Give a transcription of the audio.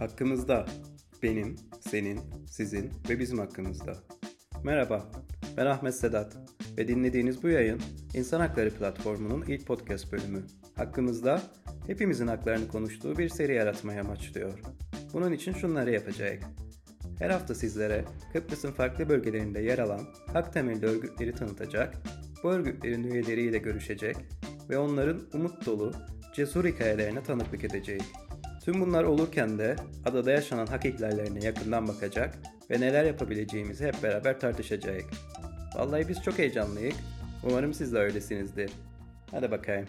Hakkımızda. Benim, senin, sizin ve bizim hakkımızda. Merhaba, ben Ahmet Sedat ve dinlediğiniz bu yayın İnsan Hakları Platformu'nun ilk podcast bölümü. Hakkımızda hepimizin haklarını konuştuğu bir seri yaratmaya amaçlıyor. Bunun için şunları yapacak. Her hafta sizlere Kıbrıs'ın farklı bölgelerinde yer alan hak temelli örgütleri tanıtacak, bu örgütlerin üyeleriyle görüşecek ve onların umut dolu, cesur hikayelerine tanıklık edeceğiz. Tüm bunlar olurken de adada yaşanan hak ihlallerine yakından bakacak ve neler yapabileceğimizi hep beraber tartışacağız. Vallahi biz çok heyecanlıyız. Umarım siz de öylesinizdir. Hadi bakayım.